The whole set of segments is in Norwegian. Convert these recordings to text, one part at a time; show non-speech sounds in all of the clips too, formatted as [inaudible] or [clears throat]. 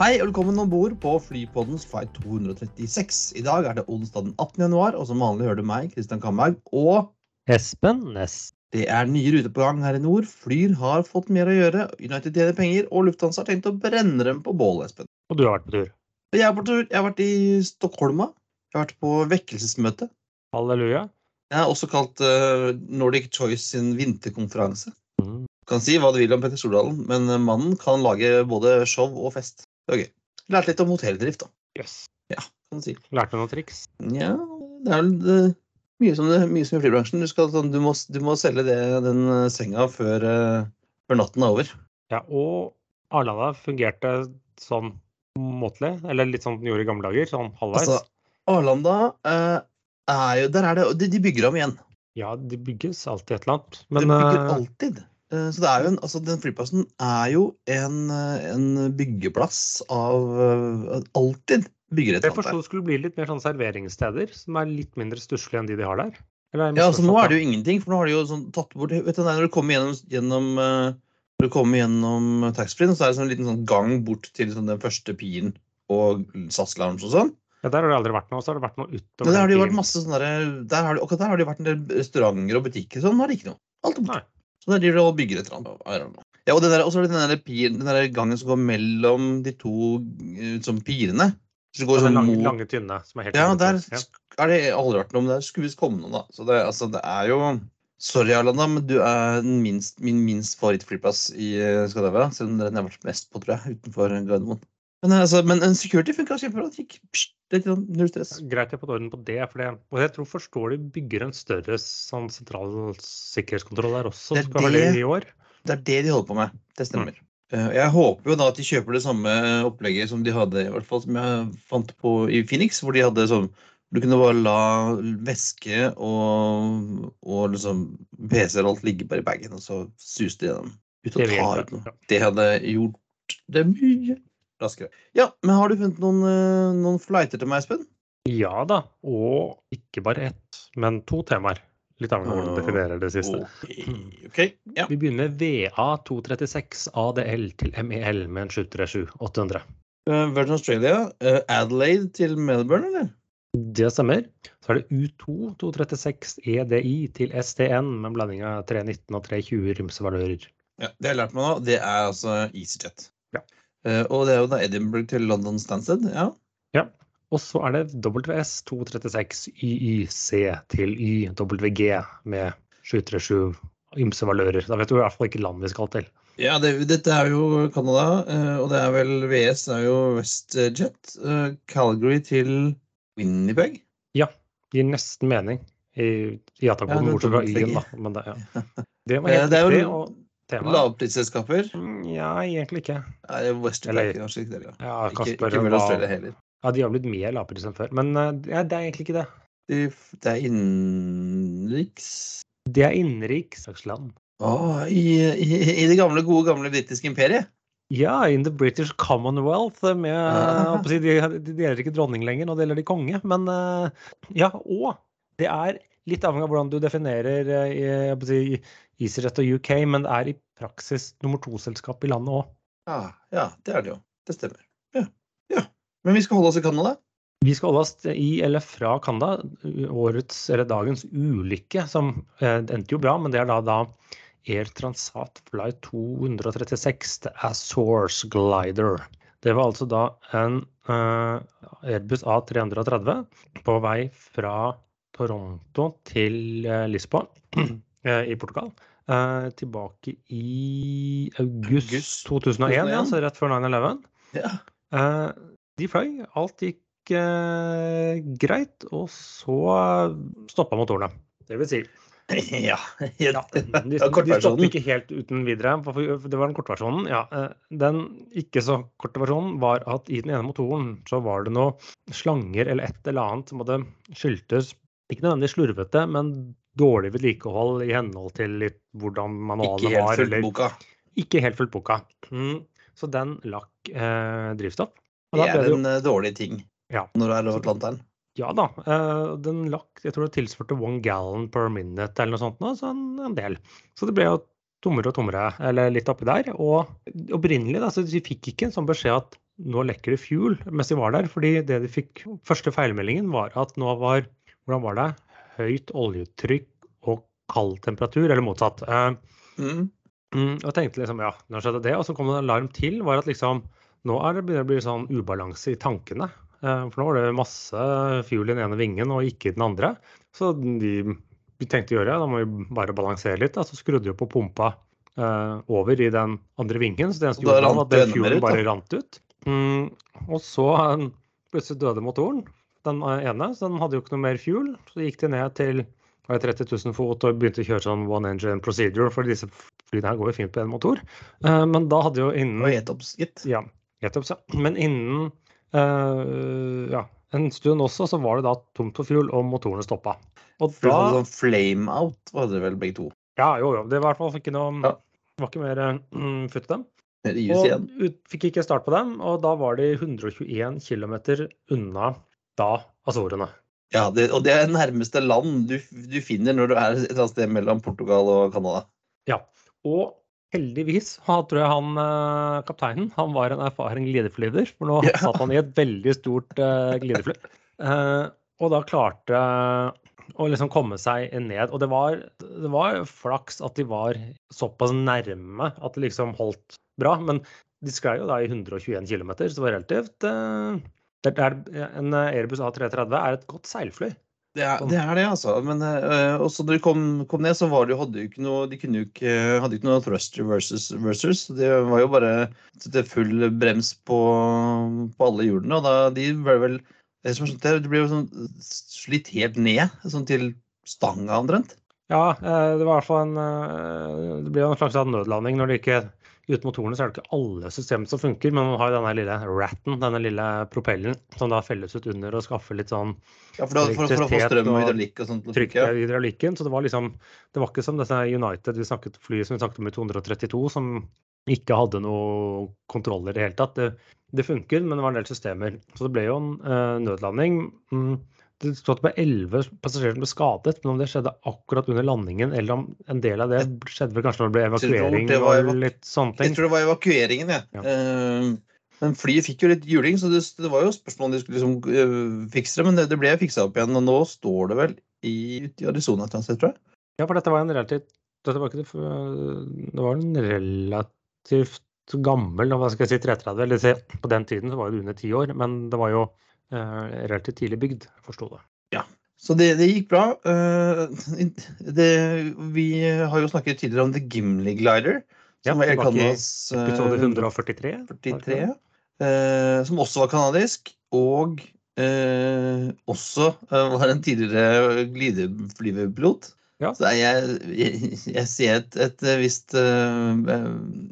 Hei og velkommen om bord på Flypoddens flight 236. I dag er det onsdag den 18. januar, og som vanlig hører du meg, Kristian Kamberg, Og Espen Næss. det er nye ruter på gang her i nord. Flyr har fått mer å gjøre, United tjener penger, og Lufthansa har tenkt å brenne dem på bål, Espen. Og du har vært på tur. Jeg er på tur. Jeg har vært i Stockholma. Jeg har vært på vekkelsesmøte. Halleluja. Jeg har også kalt uh, Nordic Choice sin vinterkonferanse. Mm. Kan si hva du vil om Petter Stordalen, men eh, mannen kan lage både show og fest. Det var gøy. Lærte litt om hotelldrift, da. Yes. kan du si. Lærte noen triks. Ja, det er vel det, mye, som det, mye som i flybransjen. Du, skal, sånn, du, må, du må selge det, den eh, senga før, eh, før natten er over. Ja, og Arlanda fungerte sånn måtelig, eller litt sånn den gjorde i gamle dager, sånn halvveis. Altså, Arlanda eh, er jo Der er det de, de bygger om igjen. ja, det bygges alltid et eller annet. De Men bygger eh, alltid. Eh, Så det er jo en, altså Den flyplassen er jo en, eh, en byggeplass av eh, Alltid bygger et jeg eller annet forsto der. det skulle bli litt mer sånn serveringssteder, som er litt mindre stusslige enn de de har der. Ja, altså Nå er det jo ingenting, for nå har de jo sånn tatt bort vet du, Når du kommer gjennom, gjennom Når du kommer gjennom taxfree, så er det sånn en liten sånn gang bort til sånn den første piren og SAS Lounge og sånn. Ja, der har det aldri vært noe. Så har det vært noe utover ja, der har det jo vært masse sånne der, der har det, akkurat der har det vært en del restauranter og butikker. Sånn nå er det ikke noe. Alt er borte. Så der driver de og bygger et eller annet. Ja, og den der, så er det den der, pir, den der gangen som går mellom de to eh, som pirene. Så det går sånn lange, lange, tynne som er helt Ja, der Ja. er det aldri vært noe, men der skulle visst komme noe, da. Så det, altså, det er jo Sorry, Arlanda, men du er minst, min minst favorittflyplass i eh, Skandinavia. Selv om det er den jeg har vært mest på, tror jeg, utenfor Gardermoen. Men, eh, altså, men en security funka kjempebra. Det gikk pst, litt sånn null stress. Greit jeg har fått orden på det. For det, og jeg tror forstår de bygger en større sånn sentral sikkerhetskontroll der også. Det er det- i år. Det er det de holder på med. Det stemmer. Mm. Jeg håper jo da at de kjøper det samme opplegget som de hadde, i hvert fall som jeg fant på i Phoenix, hvor de hadde sånn Du kunne bare la væske og, og liksom PC-er og alt ligge bare i bagen, og så suste de gjennom. ut og ta ut noe. Det hadde gjort det mye raskere. Ja, men har du funnet noen, eh, noen flighter til meg, Espen? Ja da, og ikke bare ett, men to temaer. Litt avhengig av hvordan du definerer det siste. Ok, ok, ja. Vi begynner med VA236 ADL til MEL med en 737-800. Eh, Virgin Australia, eh, Adelaide til Melbourne, eller? Det stemmer. Så er det U2 236 EDI til STN med en blanding av 319 og 320 rymsevalører. Ja, det har jeg lært meg nå. Det er altså EasyJet. Eh, og det er jo da Edinburgh til London Stansted. Ja. ja. Og så er det WS 236 YYC til YWG med 737 ymse valører. Da vet du i hvert fall ikke land vi skal til. ja det, dette er jo Canada, eh, og det er vel VS det er jo WestJet. Eh, Calgary til Winnipeg. Ja. Gir nesten mening i, i Ja, Atakoden, det er bortsett fra Y-en, da. Men det, ja. [laughs] det var helt det er riktig. Og temaet lavprisselskaper. Mm, Ja, egentlig ikke. Nei, WestJet Eller- er kanskje ikke det. Ja. Ja, Ikke, ikke Australia heller. Ja, de har blitt mer lavpris enn før. Men eh, ja, det er egentlig ikke det. De, det er innenriks Det er innenriksland. Å, i, i, I det gamle, gode, gamle britiske imperiet. Ja, in the British Commonwealth. Med, Ah. si, de, de deler ikke dronning lenger, nå deler de konge. Men eh, ja, og det er litt avhengig av hvordan du definerer eh, si, EasyJet og UK, men det er i praksis nummer to-selskap i landet òg. Ja, ja, det er det jo. Det stemmer. Ja. ja. Men vi skal holde oss i Canada. Vi skal holde oss i eller fra Canada. Årets, eller dagens ulykke, som eh, endte jo bra, men det er da, da Air Transat Flight 236, The Azores Glider. Det var altså da en eh, Airbus A330 på vei fra Toronto til eh, Lisboa [clears throat] eh, i Portugal. Eh, tilbake i august, August 2001, ja, så rett før 9-11. Ja. De fløy, alt gikk greit, og så stoppa motorene. Det vil si, [clears throat] ja. ja, de, [laughs] de, de stoppet ikke helt uten videre. for- Det var den kortversjonen. Ja, eh, den ikke så korte versjonen var at i den ene motoren så var det noe slanger eller et eller annet som hadde skyldtes ikke nødvendigvis slurvete, men dårlig vedlikehold i henhold til litt hvordan manualene helt Ikke fullt fulgt boka. Ikke helt fullt boka. Mm. Så den lakk eh, drivstoff. Det er det jo- en eh, dårlig ting Ja. når du er over planteren. Ja da. eh, den lakk jeg tror det tilsvarte one gallon per minute eller noe sånt, nå, så en, en del. Så det ble jo tommere og tommere, eller litt oppi der. Og opprinnelig da, så de fikk ikke en sånn beskjed at nå lekker det fuel mens de var der. fordi det de fikk Første feilmeldingen var at nå var Hvordan var det? Høyt oljetrykk og kald temperatur, eller motsatt. Eh, Mm. Mm, og tenkte liksom, ja, nå skjedde det. Og så kom det en alarm til. var at liksom, Nå er det begynner å bli sånn ubalanse i tankene. Eh, for nå var det masse fuel i den ene vingen og ikke i den andre. Så de, vi tenkte å gjøre, da må vi bare balansere litt. Da. Så skrudde vi på pumpa eh, over i den andre vingen. Så det eneste gjorde var at den fuelen bare rant ut. Mm, og så eh, plutselig døde motoren. Den ene, så den hadde jo ikke noe mer fuel. Så gikk de ned til 30 000 fot og begynte å kjøre sånn one engine procedure, for disse flyene her går jo fint på én motor. Eh, men da hadde jo innen Og etops, gitt. ja, Etops, ja. Men innen eh, ja, en stund også, så var det da tomt for fuel, og motorene stoppa. Og da sånn flame out var det vel begge to. Ja, jo, jo. Det var i hvert fall ikke noe Ja. Var ikke mer mm, futt dem. Og ut, fikk ikke start på dem, og da var de 121 km unna da Azorene. Ja, det, og det er nærmeste land du, du finner når du er et eller annet sted mellom Portugal og Canada. Ja. Og heldigvis tror jeg han eh, kapteinen han var en erfaren glideflyver, for nå [laughs] Ja. satt han i et veldig stort uh, glidefly. Uh, og da klarte å liksom komme seg ned. Og det var, det var flaks at de var såpass nærme at det liksom holdt bra. Men de sklei jo da i 121 km, så det var relativt eh, det er, En Airbus A330 er et godt seilfly. Det er Sånn. det, er det altså. Men uh, også når de kom, kom ned, så var det, hadde de ikke noe De jo ikke, hadde ikke noe thruster versus versus. Det var jo bare det full brems på, på alle hjulene. Og da de ble vel det som det ble jo sånn slitt helt ned, sånn til stanga omtrent. Ja, eh, det var i hvert fall en eh, Det blir jo en slags sånn nødlanding når de ikke Uten motorene så er det ikke alle system som funker, men man har denne lille ratten, denne lille propellen, som da felles ut under og skaffer litt sånn Ja, for, da, for, for å få strøm og hydraulikk og sånt. til å funke, hydraulikken. Så det var liksom Det var ikke som disse United vi snakket flyet som vi snakket om i 232, som ikke hadde noe kontroller i det hele tatt. Det, det funker, men det var en del systemer. Så det ble jo en uh, nødlanding. Mm. Det sto at det var elleve passasjerer som ble skadet, men om det skjedde akkurat under landingen, eller om en del av det skjedde vel kanskje når det ble evakuering det var og litt sånne ting? Jeg tror det var evakueringen, jeg. Ja. Uh, men flyet fikk jo litt juling, så det, det var jo spørsmål om de skulle liksom, uh, fikse det. Men det, det ble fiksa opp igjen, og nå står det vel i, i Arizona et sted, tror jeg. Ja, for dette var en relativt dette var ikke det, det var en relativt gammel, hva skal jeg si, 330. Eller på den tiden så var det under ti år, men det var jo relativt tidlig bygd, forsto det. Ja. Så det, det gikk bra. Eh, det, vi har jo snakket tidligere om The Gimli Glider, Ja, som var Air tilbake Canadas eh, Episode 143. 43, eh, som også var kanadisk, og eh, også eh, var en tidligere glideflyverpilot. Ja. Så jeg, jeg, jeg ser et, et visst uh,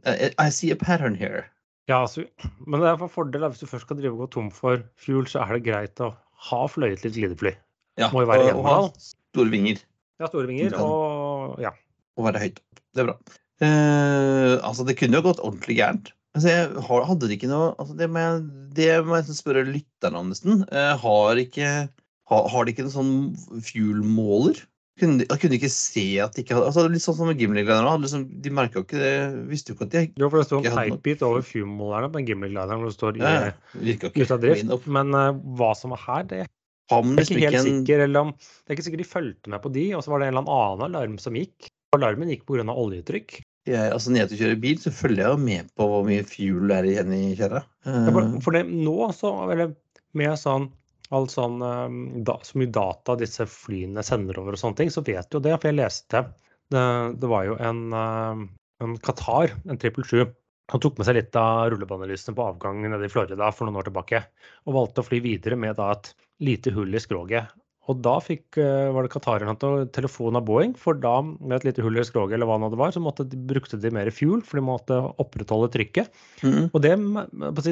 eh, I see a pattern here. Ja, altså, men det er for fordel hvis du først skal drive og gå tom for fuel, så er det greit å ha fløyet litt glidefly. Ja, Må jo være og- og ha store vinger Ja, store vinger Kan. og ja. og være høyt opp. Det er bra. Eh, altså, det kunne jo gått ordentlig gærent. Altså, jeg har, hadde ikke noe altså, Det må jeg, det må jeg nesten spørre lytterne om, nesten. Eh, har, ikke, har, har de ikke noen sånn fuel-måler? Kunne de, kunne ikke se at de ikke hadde altså, Litt sånn som med Gimli-gliderne. Liksom, de merka jo ikke det Visste jo ikke at de Jo, for det sto en teipbit over fuel-målerne på en Gimli-glideren hvor det står ja, ikke. ute av drift. Men uh, hva som var her, det Jeg er liksom ikke helt en sikker, eller om, det er ikke sikkert de fulgte med på de, og så var det en eller annen alarm som gikk. Alarmen gikk pga. oljetrykk. jeg, altså, Når jeg kjører bil, så følger jeg jo med på hvor mye fuel det er igjen i kjerra. Ja, for- For det, nå så, eller med sånn all sånn, eh, da, så mye data disse flyene sender over og sånne ting, så vet jo det. For jeg leste Det, det var jo en, eh, en Qatar, en 777. Han tok med seg litt av rullebanelysene på avgang nede i Florida for noen år tilbake. Og valgte å fly videre med da et lite hull i skroget. Og da fikk, eh, var det qatarerne til telefon av Boeing, for da med et lite hull i skroget eller hva nå det var, så måtte de, brukte de mer fuel, for de måtte opprettholde trykket. Mm. Og det,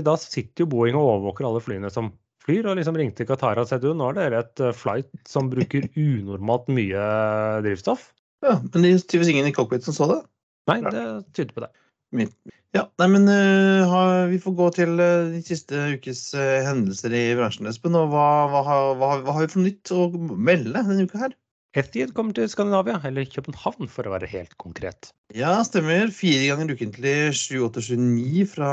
da sitter jo Boeing og overvåker alle flyene som flyr, og liksom ringte Qatar og sa du, nå er dere et eh, flight som bruker [laughs] unormalt mye drivstoff. Ja, men det er tydeligvis ingen i cockpit som så det. Nei, det tyder på det. Ja, nei, men uh, vi får gå til uh, de siste ukes uh, hendelser i bransjen, Espen. Og hva, hva, har- hva, hva har vi for nytt å melde denne uka her? Etihad kommer til Skandinavia, eller København for å være helt konkret. Ja, stemmer. Fire ganger ukentlig 7, 8, 7, 9 fra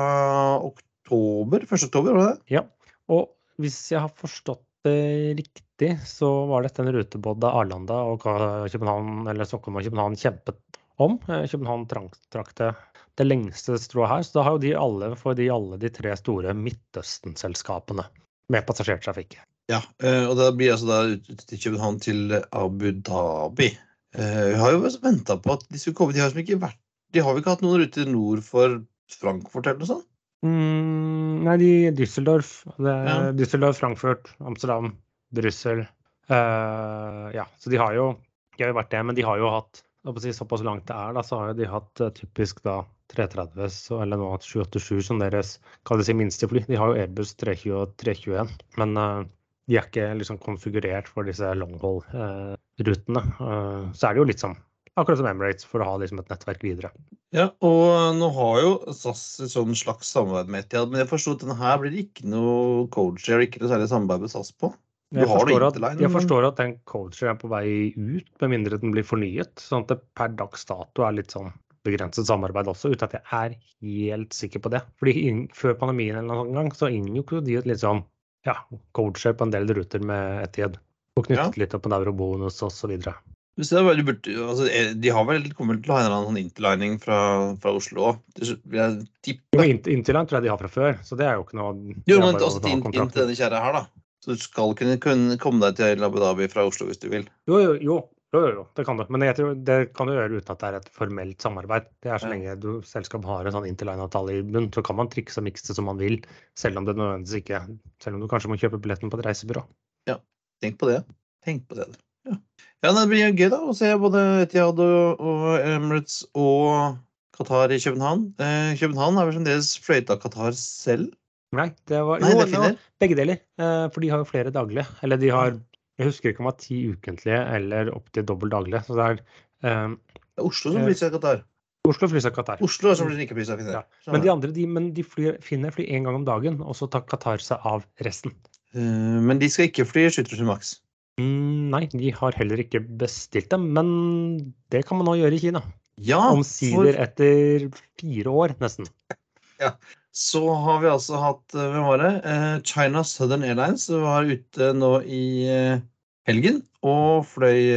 oktober? 1. oktober, var det? Ja. Og hvis jeg har forstått det riktig, så var dette en rute både Arlanda og København, eller Stockholm og København kjempet om. Eh, København trakk, det, det lengste strået her. Så da har jo de alle, for de alle de tre store Midtøsten-selskapene med passasjertrafikk. Ja, eh, og da blir altså da ut til København til Abu Dhabi. Eh, Vi har jo venta på at de skulle komme. De har, liksom ikke vært, de har ikke hatt noen ruter nord for Frankfurt eller noe sånt? Mm, nei, de Düsseldorf. Det Ja. Düsseldorf, Frankfurt, Amsterdam, Brussel. Uh, ja, så de har jo De har jo vært det, men de har jo hatt si, Såpass langt det er, da, så har de hatt eh, typisk da 330 så, eller nå 787 som deres det si minstefly. De har jo Airbus 320 og 321, men uh, de er ikke liksom konfigurert for disse longhold-rutene. så er det jo litt sånn akkurat som Emirates, for å ha liksom et nettverk videre. Ja, og nå har jo SAS et sånn slags samarbeid med Etihad, men jeg forsto at denne her blir det ikke noe codeshare, ikke noe særlig samarbeid med SAS på. Jeg forstår, at, jeg forstår at den coachen er på vei ut, med mindre den blir fornyet. Sånn at det per dags dato er litt sånn begrenset samarbeid også, uten at jeg er helt sikker på det. Fordi inn, før pandemien eller noen gang, så inngikk jo de et litt sånn ja, coacher på en del ruter med Etiad. Og knyttet litt opp en eurobonus osv. Altså, eh, de har vel kommet til å ha en eller annen sånn interlining fra, fra Oslo òg, vil jeg tippe. Interline tror jeg de har fra før, så det er jo ikke noe Jo, men også til, inn, til denne kjerra her, da. Så du skal kunne, kunne komme deg til Abu Dhabi fra Oslo hvis du vil. Jo, jo, jo, jo, jo, jo, det kan du. Men jeg tror det kan du gjøre uten at det er et formelt samarbeid. Det er så Ja. lenge du selskap har en sånn interline-avtale i bunn, så kan man trikse og mikse som man vil, selv om det nødvendigvis ikke Selv om du kanskje må kjøpe billetten på et reisebyrå. Tenk på det. Tenk på det. Ja, ja det blir gøy da å se både Etihad og, Emirates og Qatar i København. Eh, København er vel fremdeles fløyta Qatar selv? Nei, det var Nei, jo, det nå- begge deler. Eh, for de har jo flere daglige. Eller de har Jeg husker ikke om det var ti ukentlige eller opptil dobbelt daglige. Så det er eh, Det er Oslo som Eh, flyr seg Qatar. Oslo flyr seg Qatar. Oslo som blir ikke flyr seg. Ja, Men de andre de, men de flyr, finner fly én gang om dagen, og så tar Qatar seg av resten. Eh, men de skal ikke fly 7000 maks. Mm, nei, de har heller ikke bestilt dem, men det kan man nå gjøre i Kina. Ja, Omsider etter fire år, nesten. [laughs] Ja. så har vi altså hatt eh, Hvem var det? Eh, China Southern Airlines var ute nå i eh, helgen og fløy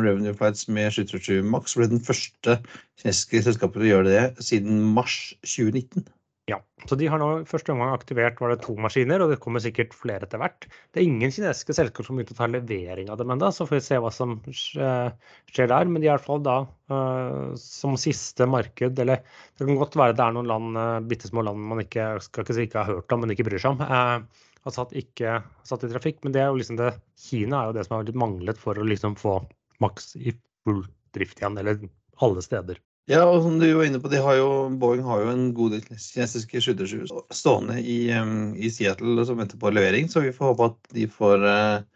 revenue flights med 737 Max. Ble den første kinesiske selskapet til å gjøre det siden mars 2019. Ja, så de har nå første omgang aktivert var det to maskiner, og det kommer sikkert flere etter hvert. Det er ingen kinesiske selskaper som begynte å ta levering av dem ennå, så får vi se hva som skjer der. Men de er i hvert fall da eh, som siste marked, eller det kan godt være det er noen land, uh, bitte små land man ikke skal ikke si ikke har hørt om, men ikke bryr seg om. eh, har satt, ikke, satt i trafikk, men det er jo liksom det, Kina er jo det som har manglet for å liksom få maks i full drift igjen, eller alle steder. Ja, og som du var inne på, de har jo, Boeing har jo en god del kinesiske 737 stående i, i Seattle som venter på levering, så vi får håpe at de får eh,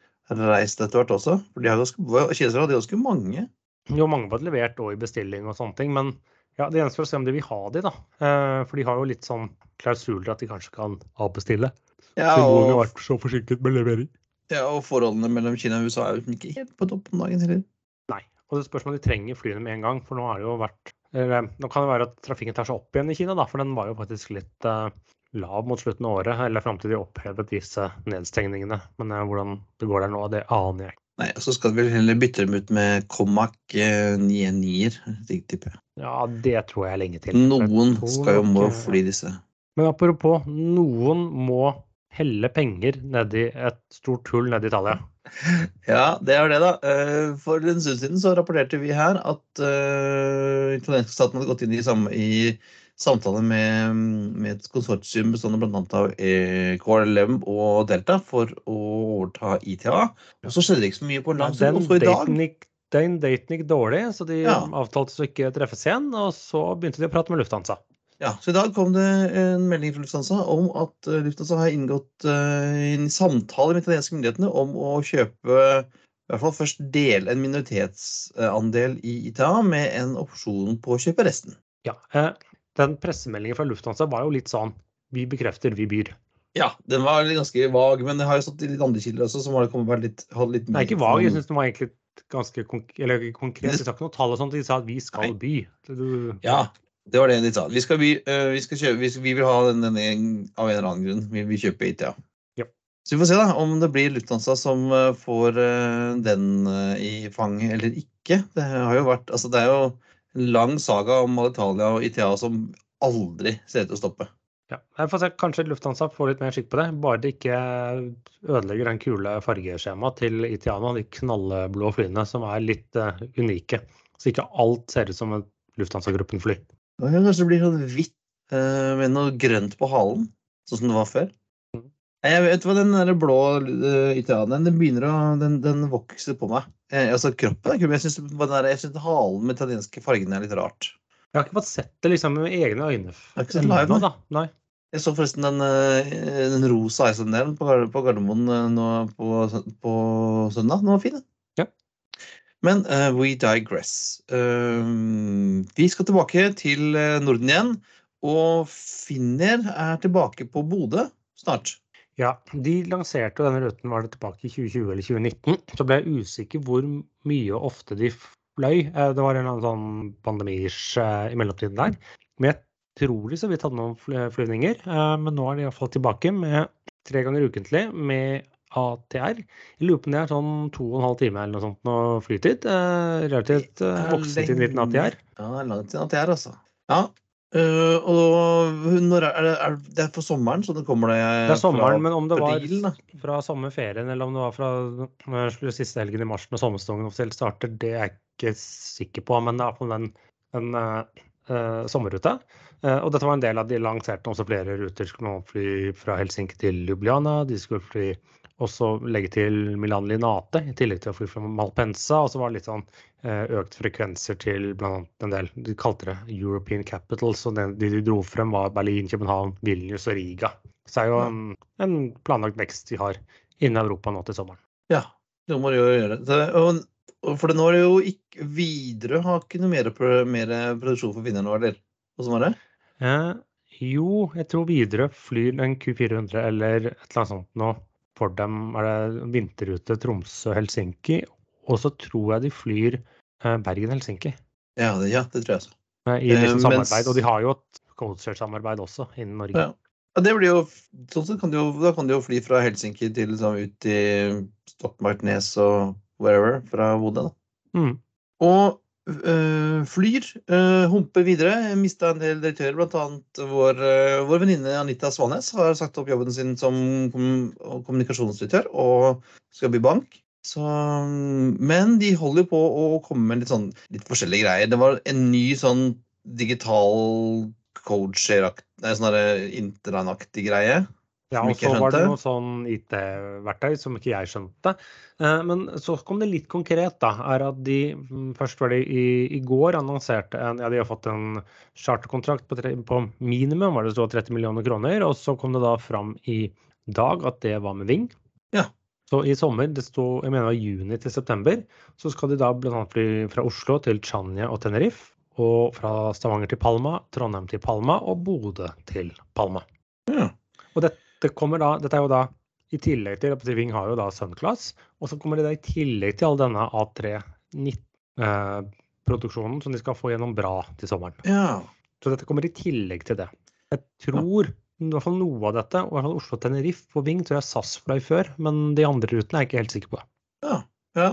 reist etter hvert også. For de har ganske, kinesere hadde ganske mange. Jo, mange ble levert og i bestilling og sånne ting, men ja, det gjenstår å se om de vil ha de, da. Eh, for de har jo litt sånn klausuler at de kanskje kan avbestille. Ja, Siden Boeing har og, vært så forsinket med levering. ja, og forholdene mellom Kina og USA er jo ikke helt på topp om dagen heller. Nei. Og det spørs om de trenger flyene med en gang, for nå har det jo vært Nå kan det være at trafikken tar seg opp igjen i Kina, da, for den var jo faktisk litt eh, lav mot slutten av året, eller fram til de opphevet disse nedstengningene. Men eh, hvordan det går der nå, det aner jeg ikke. Nei, så skal vel heller bytte dem ut med Comac 99-er, tipper jeg. Ja, det tror jeg lenge til. Noen skal jo må eh, fly disse. Men apropos, noen må helle penger nedi et stort hull nedi Italia. [laughs] Ja, det er det, da. Eh, For en stund siden så rapporterte vi her at uh, italienske staten hadde gått inn i, samme, i samtale med, med et konsortium bestående bl.a. av eh, KLM og Delta for å overta ITA. Og så skjedde det ikke så mye på en lang stund. Den Og så i dag den daten gikk dårlig, så de Ja. avtalte så ikke treffes igjen. Og så begynte de å prate med Lufthansa. Ja, så I dag kom det en melding fra Lufthansa om at eh, Lufthansa har inngått eh, en samtale med italienske myndighetene om å kjøpe i hvert fall først dele en minoritetsandel i ITA med en opsjon på å kjøpe resten. Ja, eh, Den pressemeldingen fra Lufthansa var jo litt sånn Vi bekrefter, vi byr. Ja, den var ganske vag, men det har jo stått i litt andre kilder også som har kommet litt, hadde litt Nei, ikke vag, jeg syns den var egentlig ganske konk eller konkret. De sa ikke noe tall og sånt, de sa at vi skal by. Du, Ja, Det var det de sa. Vi, skal, vi, eh, vi, skal kjøpe, vi, vi vil ha den, denne av en eller annen grunn. Vi vil kjøpe ITA. Ja. Så vi får se da, om det blir Lufthansa som eh, får eh, den i fanget eller ikke. Det har jo vært, altså det er jo en lang saga om Alitalia og ITA som aldri ser ut til å stoppe. Ja. Jeg får se, Kanskje Lufthansa får litt mer skikk på det, bare det ikke ødelegger den kule fargeskjemaet til Itiana, de knallblå flyene som er litt uh, unike. Så ikke alt ser ut som et Lufthansa-gruppen-fly. Det kan kanskje bli sånn hvitt eh, med noe grønt på halen, sånn som det var før. Mm. Jeg vet hva den der blå uh, italieneren, den begynner å Den, den vokser på meg. Jeg, altså Kroppen er kul, men jeg syns halen med italienske fargene er litt rart. Jeg har ikke fått sett det liksom med egne øyne. Jeg har ikke sett live, da. Nei. Jeg så forresten den, eh, den rosa Icelanderen på, på Gardermoen eh, nå på, på søndag. Den var fin, den. Men uh, we digress. Uh, vi skal tilbake til eh, Norden igjen. Og Finner er tilbake på Bodø snart. Ja, de lanserte denne ruten var det tilbake i 2020 eller 2019. Så ble jeg usikker hvor mye og ofte de fløy. Det var en eller annen sånn pandemiish i mellomtiden der. Men jeg tror de så vidt hadde noen flyvninger. Men nå er de iallfall tilbake med tre ganger ukentlig med ATR. Jeg lurer på om det er sånn to og en halv time eller noe sånt nå flytid. Eh, Relativt eh, voksen til en liten. ATR. Ja, det er langt til at jeg er, altså. Ja. Uh, og når er det, er det for sommeren, så det kommer det Det er sommeren, men om det var bilen, fra fra sommerferien eller om det var fra skulle siste helgen i mars når sommersesongen offisielt starter, det er jeg ikke sikker på. Men det er iallfall den, den uh, sommerruta. Uh, og dette var en del av de lanserte også flere ruter. Skulle man fly fra Helsinki til Ljubljana. De skulle fly også legge til Milan Linate, i tillegg til å fly fra Malpensa. Og så var det litt sånn eh, økt frekvenser til bl.a. en del De kalte det European Capitals, og det de, de dro frem, var Berlin, København, Vilnius og Riga. Så det er jo en, en planlagt vekst de har innen Europa nå til sommeren. Ja, det må de jo gjøre. Så, og, og for nå er det jo ikke Widerøe har ikke noe mer, mer produksjon for vinneren nå, eller? Åssen var det? Eh, jo, jeg tror Widerøe flyr en Q400 eller et eller annet sånt nå. For dem er det vinterrute Tromsø-Helsinki. Og så tror jeg de flyr eh, Bergen-Helsinki Ja, det, ja, det tror jeg eh, i liksom samarbeid. Og de har jo et codeshare-samarbeid også innen Norge. Ja. Det blir jo, sånn sett kan de jo, da kan de jo fly fra Helsinki til liksom, ut i Stokmarknes og wherever fra Bodø. Mm. Og flyr, øh, humper videre. Mista en del direktører, bl.a. vår, øh, vår venninne Anita Svanes har sagt opp jobben sin som kommunikasjonsdirektør og skal bli bank. Så, men de holder på å komme med litt, sånn, litt forskjellige greier. Det var en ny sånn digital coacher-aktig, sånn greie. Ja, og så var det noe sånn IT-verktøy som ikke jeg skjønte. Eh, Men så kom det litt konkret, da. Er at de mm, først var det i, i går annonserte en Ja, de har fått en charterkontrakt på, på minimum var det så 30 millioner kroner. Og så kom det da fram i dag at det var med Ving. Ja. Så i sommer, det sto, jeg mener det var juni til september, så skal de da bl.a. fly fra Oslo til Chania og Tenerife. Og fra Stavanger til Palma, Trondheim til Palma og Bodø til Palma. Ja. Og dette kommer da, dette er jo da i tillegg til Ving har jo da Sunclass, og så kommer det da i tillegg til all denne A3-produksjonen som de skal få gjennom bra til sommeren. ja. Så dette kommer i tillegg til det. Jeg tror i hvert fall noe av dette, og i hvert fall Oslo Tenerife på Ving, tror jeg SAS fløy før, men de andre rutene er jeg ikke helt sikker på. Ja, ja.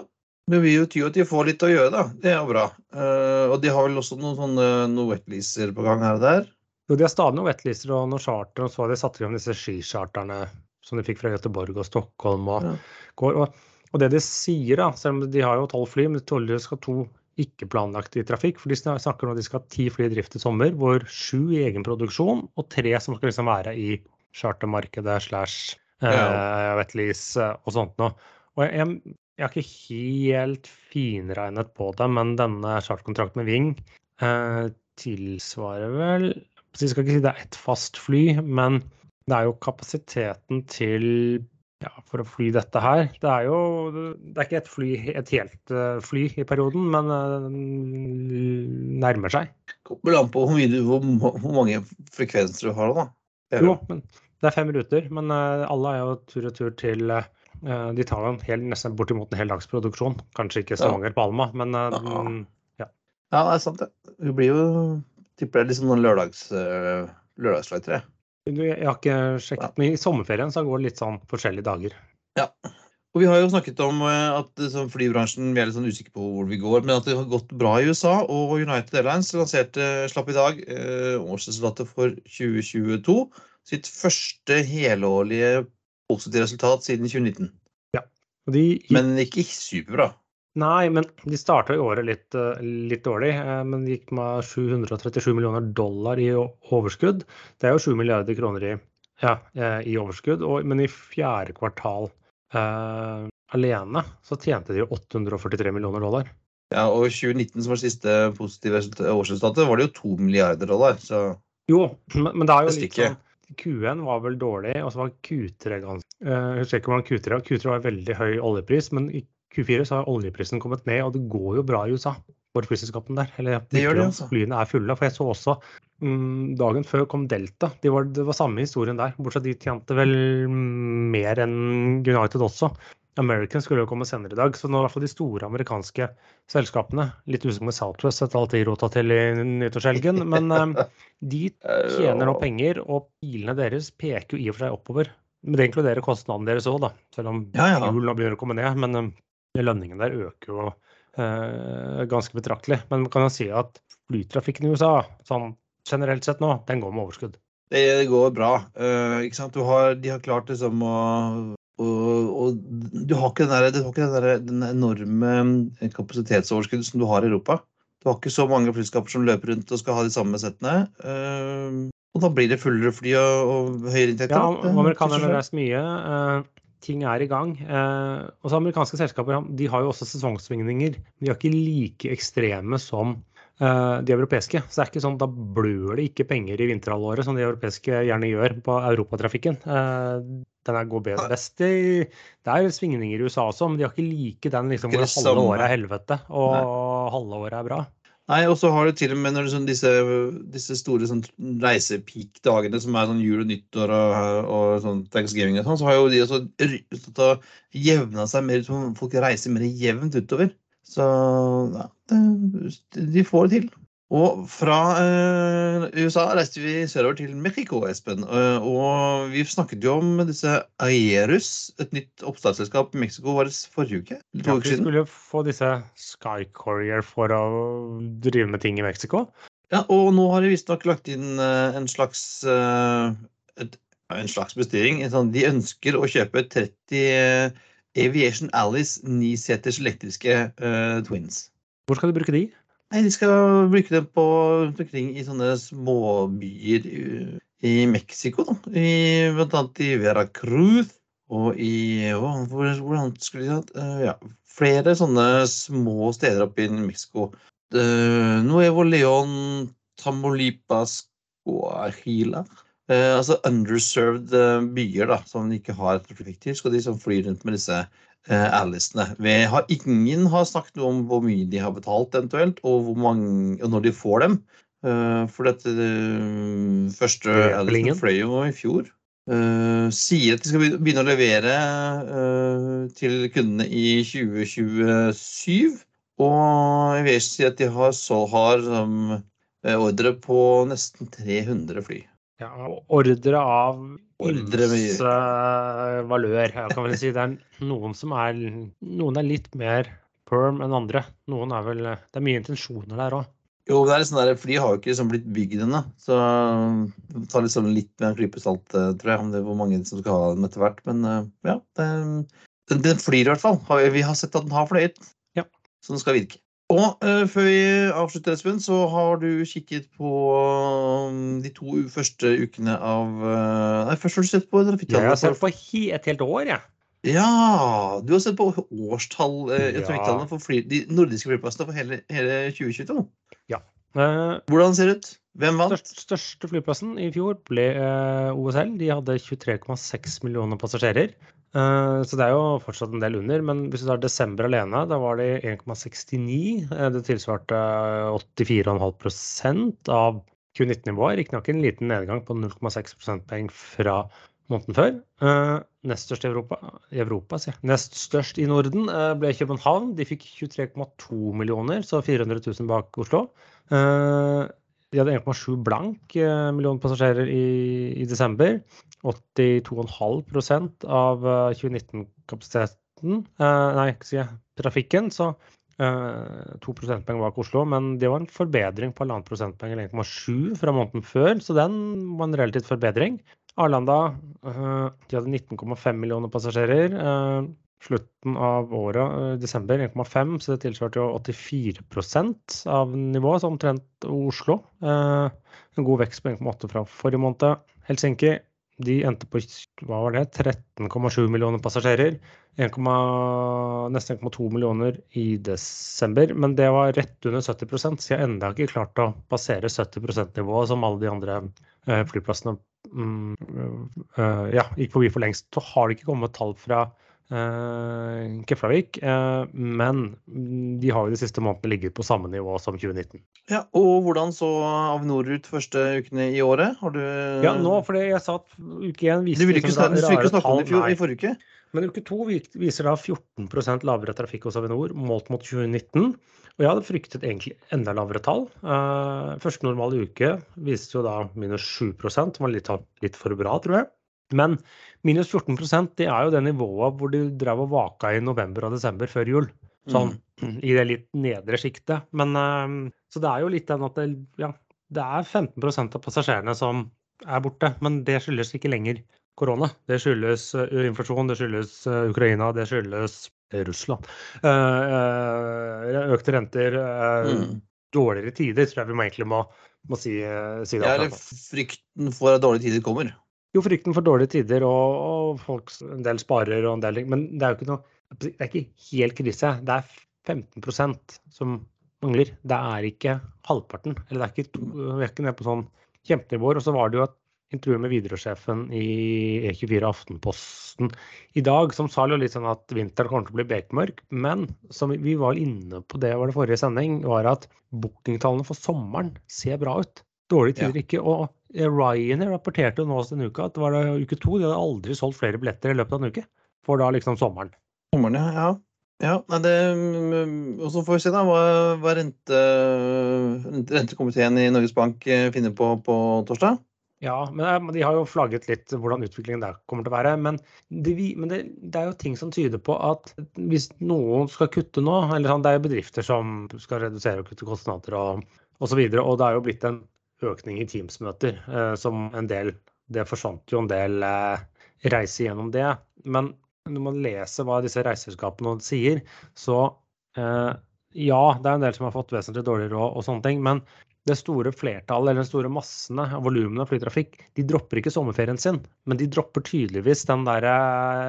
Det vil jo ty at de får litt å gjøre, da. Det er jo bra. Uh, og de har vel også noen sånne noe wetleaser på gang her og der. Jo, de har stadig noen wetlister og noen charter, og så har de satt i gang disse skicharterne som de fikk fra Göteborg og Stockholm og Ja. går. Og, og det de sier, da, selv om de har jo tolv fly, men de skal to ikke planlagt i trafikk. For de snakker om at de skal ha ti fly i drift i sommer, hvor sju i egen produksjon og tre som skal liksom være i chartermarkedet slash eh, Ja. wetlease eh, og sånt noe. Og jeg, jeg, jeg har ikke helt finregnet på det, men denne charterkontrakten med Ving eh, tilsvarer vel så Jeg skal ikke si det er ett fast fly, men det er jo kapasiteten til ja, for å fly dette her. Det er jo det er ikke et, fly, et helt eh, fly i perioden, men eh, nærmer seg. Kommer an på hvor, mye, du- hvor, mange frekvenser du har, da. Jo, men det er fem ruter, men eh, alle er jo tur og tur til De tar jo hel, nesten bortimot en heldagsproduksjon. Kanskje ikke Ja. på Alma, men Ja. Ja, det er sant, det. Det blir jo Tipper det er liksom noen lørdags, uh, lørdagsflighter. Jeg har ikke sjekket, men i sommerferien så går det litt sånn forskjellige dager. Ja. Og vi har jo snakket om at sånn, flybransjen vi er litt sånn usikre på hvor vi går, men at det har gått bra i USA. Og United Airlines lanserte, slapp i dag eh, årsresultatet for 2022. Sitt første helårlige positive resultat siden 2019. Ja. De, men ikke superbra. Nei, men de starta i året litt, litt, dårlig. Men de gikk med 737 millioner dollar i overskudd. Det er jo 7 milliarder kroner i, ja, i overskudd. Men i fjerde kvartal eh, alene så tjente de 843 millioner dollar. Ja, og i 2019, som var siste positive årsresultatet, var det jo 2 milliarder dollar. Så Jo, men, men det er jo litt sånn Q1 var vel dårlig, og så var Q3 ganske Jeg husker ikke om Q3 Q3 var veldig høy oljepris, men i Q4 så har oljeprisen kommet ned, og det går jo bra i USA for flyselskapene der. Eller det gjør det, altså. flyene er fulle. For jeg så også um, dagen før kom Delta. De var, det var samme historien der, bortsett de tjente vel mer enn United også. American skulle jo komme senere i dag, så nå i hvert fall de store amerikanske selskapene Litt usikker med Southwest etter alt de rota til i nyttårshelgen, [laughs] men um, de tjener nå penger, og bilene deres peker jo i og for seg oppover. Men det inkluderer kostnadene deres òg, da. Selv om ja, ja. nå begynner å komme ned. Men um, lønningen der øker jo eh, ganske betraktelig. Men man kan jo si at flytrafikken i USA, sånn generelt sett nå, den går med overskudd. Det går bra. Uh, ikke sant? Har, de har klart liksom å og, og, du har ikke, den, der, du har ikke den, der, den, enorme eh, kapasitetsoverskuddet som du har i Europa. Du har ikke så mange flyskaper som løper rundt og skal ha de samme settene. Uh, og da blir det fullere fly og, og høyere inntekter. Ja, amerikanerne har reist mye. Uh, ting er i gang. Eh, og så amerikanske selskaper de har jo også sesongsvingninger. De er ikke like ekstreme som Eh, de europeiske. Så det er ikke sånn, da blør det ikke penger i vinterhalvåret, som de europeiske gjerne gjør på europatrafikken. Eh, den går bedre best i Det er svingninger i USA også, men de har ikke like den liksom, hvor halve året er helvete og halve året er bra. Nei, og så har du til og med sånn, disse, disse, store sånn, reisepeak-dagene som er sånn jul og nyttår og, og sånn thanksgiving og sånn, så har jo de også jevna seg mer, folk reiser mer jevnt utover. Så ja, det, de får det til. Og fra eh, USA reiste vi sørover til Mexico, Espen. Eh, og vi snakket jo om disse Aerus, et nytt oppstartsselskap i Mexico, var det forrige uke? Ja, vi skulle jo få disse Sky Courier for å drive med ting i Mexico. Ja, og nå har de visstnok lagt inn eh, en slags et, en slags bestilling. Sånn, de ønsker å kjøpe 30 Aviation Alice niseters elektriske uh, twins. Hvor skal du bruke de? Nei, De skal bruke det på rundt omkring i sånne småbyer i, i Mexico. Da. I, blant annet i Veracruz og i Hvordan hvor skulle de hatt Uh, ja, flere sånne små steder oppe i Mexico. Uh, Nuevo León, Tamaulipas, Guajila. Uh, altså underserved eh, byer da, som ikke har trafikktil, skal de som fly rundt med disse eh, Alicene. ingen har snakket noe om hvor mye de har betalt eventuelt, og, hvor mange, og når de får dem. Eh, for dette uh, første Alicen fløy jo i fjor. Sier at de skal begynne å levere til kundene i 2027. Og jeg sier at de har, så har um, ordre på nesten 300 fly. Ja, ordre av ymse valør. Jeg kan vel si det er noen som er Noen er litt mer perm enn andre. Noen er vel Det er mye intensjoner der òg. Jo, det er sånn der, for de har jo ikke liksom blitt bygd ennå. Så ta liksom litt med en klype salt, eh, tror jeg, om det er hvor mange som skal ha dem etter hvert. Men eh, ja, den, den flyr i hvert fall. Vi har sett at den har fløyet. Ja. Så den skal virke. Og uh, før vi avslutter, Espen, så har du kikket på um, de to første ukene av uh, Nei, først har du sett på trafikktallet. Jeg har sett på et helt år, jeg. Ja. Du har sett på årstall uh, ja. trafikktallene for fly, de nordiske flyplassene for hele, hele 2022. Ja. Hvordan ser det ut? Hvem vant? Største, største flyplassen i fjor ble OSL. De hadde 23,6 millioner passasjerer. Eh, så det er jo fortsatt en del under. Men hvis du tar desember alene, da var det 1,69. Eh, det tilsvarte 84,5% av 2019-nivået. Riktignok en liten nedgang på 0,6 prosentpoeng fra måneden før. Uh, nest størst i Europa, Europa Nest størst i Norden ble København. De fikk 23,2 millioner, så 400 000 bak Oslo. De hadde 1,7 blank eh, millioner passasjerer i, i desember. 82,5% av 2019-kapasiteten Nei, ikke si trafikken. Så to prosentpoeng bak Oslo. Men det var en forbedring på halvannet prosentpoeng eller 1,7 fra måneden før. Så den var en relativt forbedring. Arlanda de hadde 19,5 millioner passasjerer slutten av året, eh, desember, 1,5, så det tilsvarte jo 84% av nivået, så omtrent Oslo. Eh, en god vekst på 1,8 fra forrige måned. Helsinki de endte på hva var det, 13,7 millioner passasjerer. 1, nesten 1,2 millioner i desember. Men det var rett under 70 så jeg enda ikke klart å passere 70 %-nivået som alle de andre eh, flyplassene mm, ja, gikk forbi for lengst. Så har det ikke kommet tall fra Uh, Keflavik. Uh, men de har jo de siste månedene ligget på samme nivå som 2019. Ja, Og hvordan så Avinor ut første ukene i året? Har du Ja, nå, fordi jeg sa at uke én viste Du ville ikke, liksom, ikke snakke om det i, i forrige uke? Men uke to viser da 14% lavere trafikk hos Avinor målt mot 2019. Og jeg hadde fryktet egentlig enda lavere tall. Uh, første normale uke viste jo da minus 7 som var litt, litt for bra, tror jeg. Men minus 14% det er jo det nivået hvor de drev og vaka i november og desember før jul. Sånn mm. i det litt nedre sjiktet. Men ehm, så det er jo litt den at det, ja, det er 15% av passasjerene som er borte. Men det skyldes ikke lenger korona. Det skyldes uh, inflasjon, det skyldes uh, Ukraina, det skyldes Russland. Uh, økte renter, mm. dårligere tider, tror jeg vi egentlig må, må si, si det. Ja, eller frykten for at dårlige tider kommer. Jo, frykten for dårlige tider, og, og folk en del sparer og en del ting. Men det er jo ikke noe Det er ikke helt krise. Det er 15% som mangler. Det er ikke halvparten. Eller det er ikke, vi er ikke nede på sånn kjempenivåer. Og så var det jo et intervju med Widerøe-sjefen i E24 Aftenposten i dag som sa jo litt sånn at vinteren kommer til å bli bekmørk. Men som vi var inne på det var det forrige sending, var at bookingtallene for sommeren ser bra ut. Dårlige tider ja. ikke. Og Ryanair rapporterte nå denne uka at det var uke to. De hadde aldri solgt flere billetter i løpet av en uke. For da liksom sommeren. Sommeren, ja. ja. Nei, det, mm, og så får vi se da hva, hva rente, rentekomiteen i Norges Bank eh, finner på på torsdag. Ja, men de har jo flagget litt hvordan utviklingen der kommer til å være. Men, det, men det, det, er jo ting som tyder på at hvis noen skal kutte nå eller sånn, Det er jo bedrifter som skal redusere og kutte kostnader og osv. Og, så og det er jo blitt en økning i Teams-møter. Eh, som en del Det forsvant jo en del eh, reiser gjennom det. Men når man leser hva disse reiseselskapene sier, så eh, ja, det er en del som har fått vesentlig dårligere råd og sånne ting. Men det store flertallet, eller den store massene av volumene av flytrafikk, de dropper ikke sommerferien sin. Men de dropper tydeligvis den der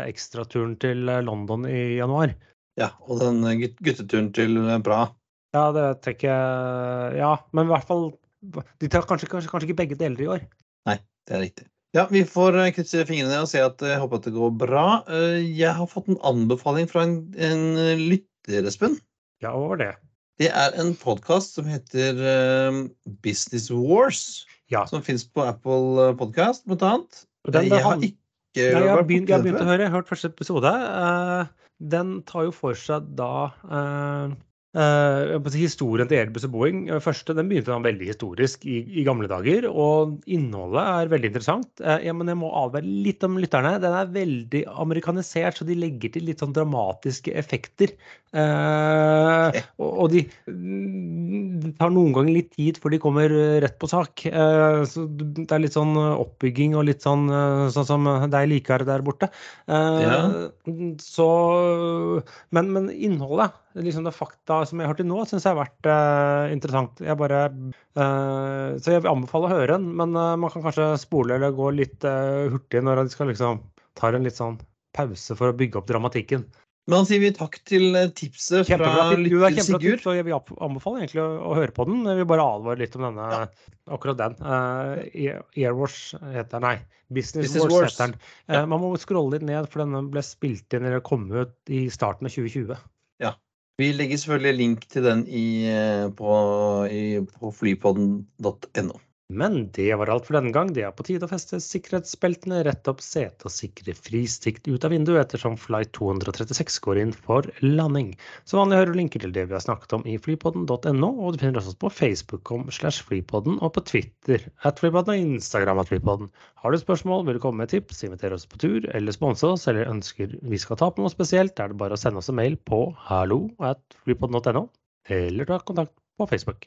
ekstraturen til London i januar. Ja, og den gutteturen til Praha. Ja, det tenker jeg Ja, men i hvert fall de tar kanskje, kanskje, kanskje, ikke begge deler i år. Nei, det er riktig. Ja, vi får eh, krysse fingrene og se at jeg håper at det går bra. Eh, jeg har fått en anbefaling fra en, en lytter, Espen. Ja, hva var det? Det er en podkast som heter Business Wars. Ja. Som fins på Apple Podcast, blant annet. Den, jeg har ikke Nei, jeg har begynt, jeg har begynt å høre. Jeg har hørt første episode. Den tar jo for seg da uh, historien til Airbus og Boeing eh, første, den begynte han veldig historisk i, i, gamle dager. Og innholdet er veldig interessant. Uh, ja, men jeg må advare litt om lytterne. Den er veldig amerikanisert, så de legger til litt sånn dramatiske effekter. Uh, og, og de, det tar noen ganger litt tid før de kommer rett på sak. så det er litt sånn oppbygging og litt sånn sånn som deg liker der borte. Ja. Så men, men innholdet liksom det fakta som jeg har til nå, syns jeg har vært uh, interessant. Jeg bare, uh, så jeg vil anbefale å høre den, men uh, man kan kanskje spole eller gå litt hurtig når de skal liksom ta en litt sånn pause for å bygge opp dramatikken. Men da sier vi takk til tipset fra lytter Sigurd. Så jeg vil anbefale egentlig å, å, høre på den. Jeg vil bare advare litt om denne, ja. akkurat den. Uh, Airwash heter den, nei. Business, Business Wars, Wars, heter den. Uh, man må scrolle litt ned, for denne ble spilt inn eller kom ut i starten av 2020. Ja. Vi legger selvfølgelig link til den i, eh, på, på flypodden.no. Men det var alt for denne gang. Det er på tide å feste sikkerhetsbeltene, rette opp setet og sikre fristikt ut av vinduet ettersom flight 236 går inn for landing. Som vanlig hører du linker til det vi har snakket om i flypodden.no, og du finner oss på Facebook om slash flypodden og på Twitter at flypodden og Instagram at flypodden. Har du spørsmål, vil du komme med tips, invitere oss på tur eller sponse oss, eller ønsker vi skal ta på noe spesielt, er det bare å sende oss en mail på hallo at flypodden.no, eller ta kontakt på Facebook.